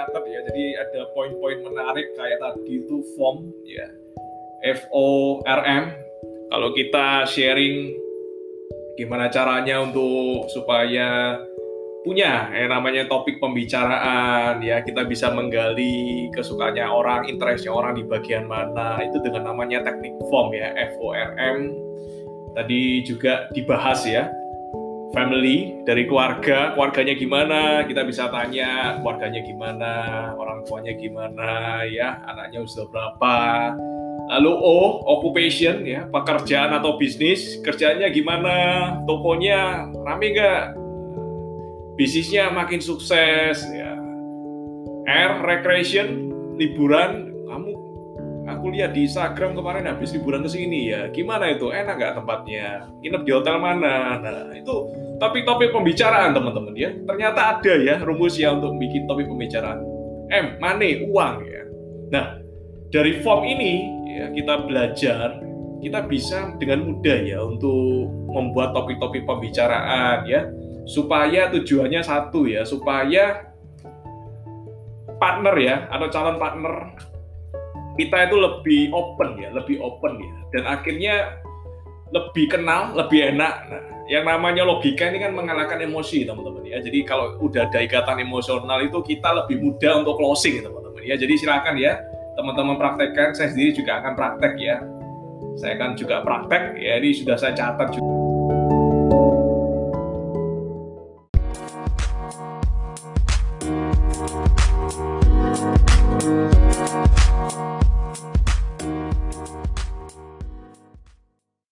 nyatet ya. Jadi ada poin-poin menarik kayak tadi itu form ya. F O R M. Kalau kita sharing gimana caranya untuk supaya punya yang namanya topik pembicaraan ya kita bisa menggali kesukaannya orang, interestnya orang di bagian mana itu dengan namanya teknik form ya FORM tadi juga dibahas ya family dari keluarga. Keluarganya gimana? Kita bisa tanya keluarganya gimana orang tuanya gimana ya. Anaknya sudah berapa. Lalu O occupation ya. Pekerjaan atau bisnis. Kerjanya gimana? Tokonya rame nggak? Bisnisnya makin sukses ya. Air recreation liburan aku lihat di Instagram kemarin habis liburan ke sini ya. Gimana itu? Enak nggak tempatnya? Nginep di hotel mana? Nah itu topik-topik pembicaraan teman-teman ya. Ternyata ada ya rumusnya untuk bikin topik pembicaraan. M money uang ya. Nah dari form ini ya kita belajar kita bisa dengan mudah ya untuk membuat topik-topik pembicaraan ya. Supaya tujuannya satu ya supaya partner ya atau calon partner kita itu lebih open ya lebih open ya. Dan akhirnya lebih kenal lebih enak. Nah yang namanya logika ini kan mengalahkan emosi teman-teman ya. Jadi kalau udah ada ikatan emosional itu kita lebih mudah untuk closing teman-teman ya. Jadi silakan ya teman-teman praktekkan. Saya sendiri juga akan praktek ya. Saya kan juga praktek. Ya ini sudah saya catat juga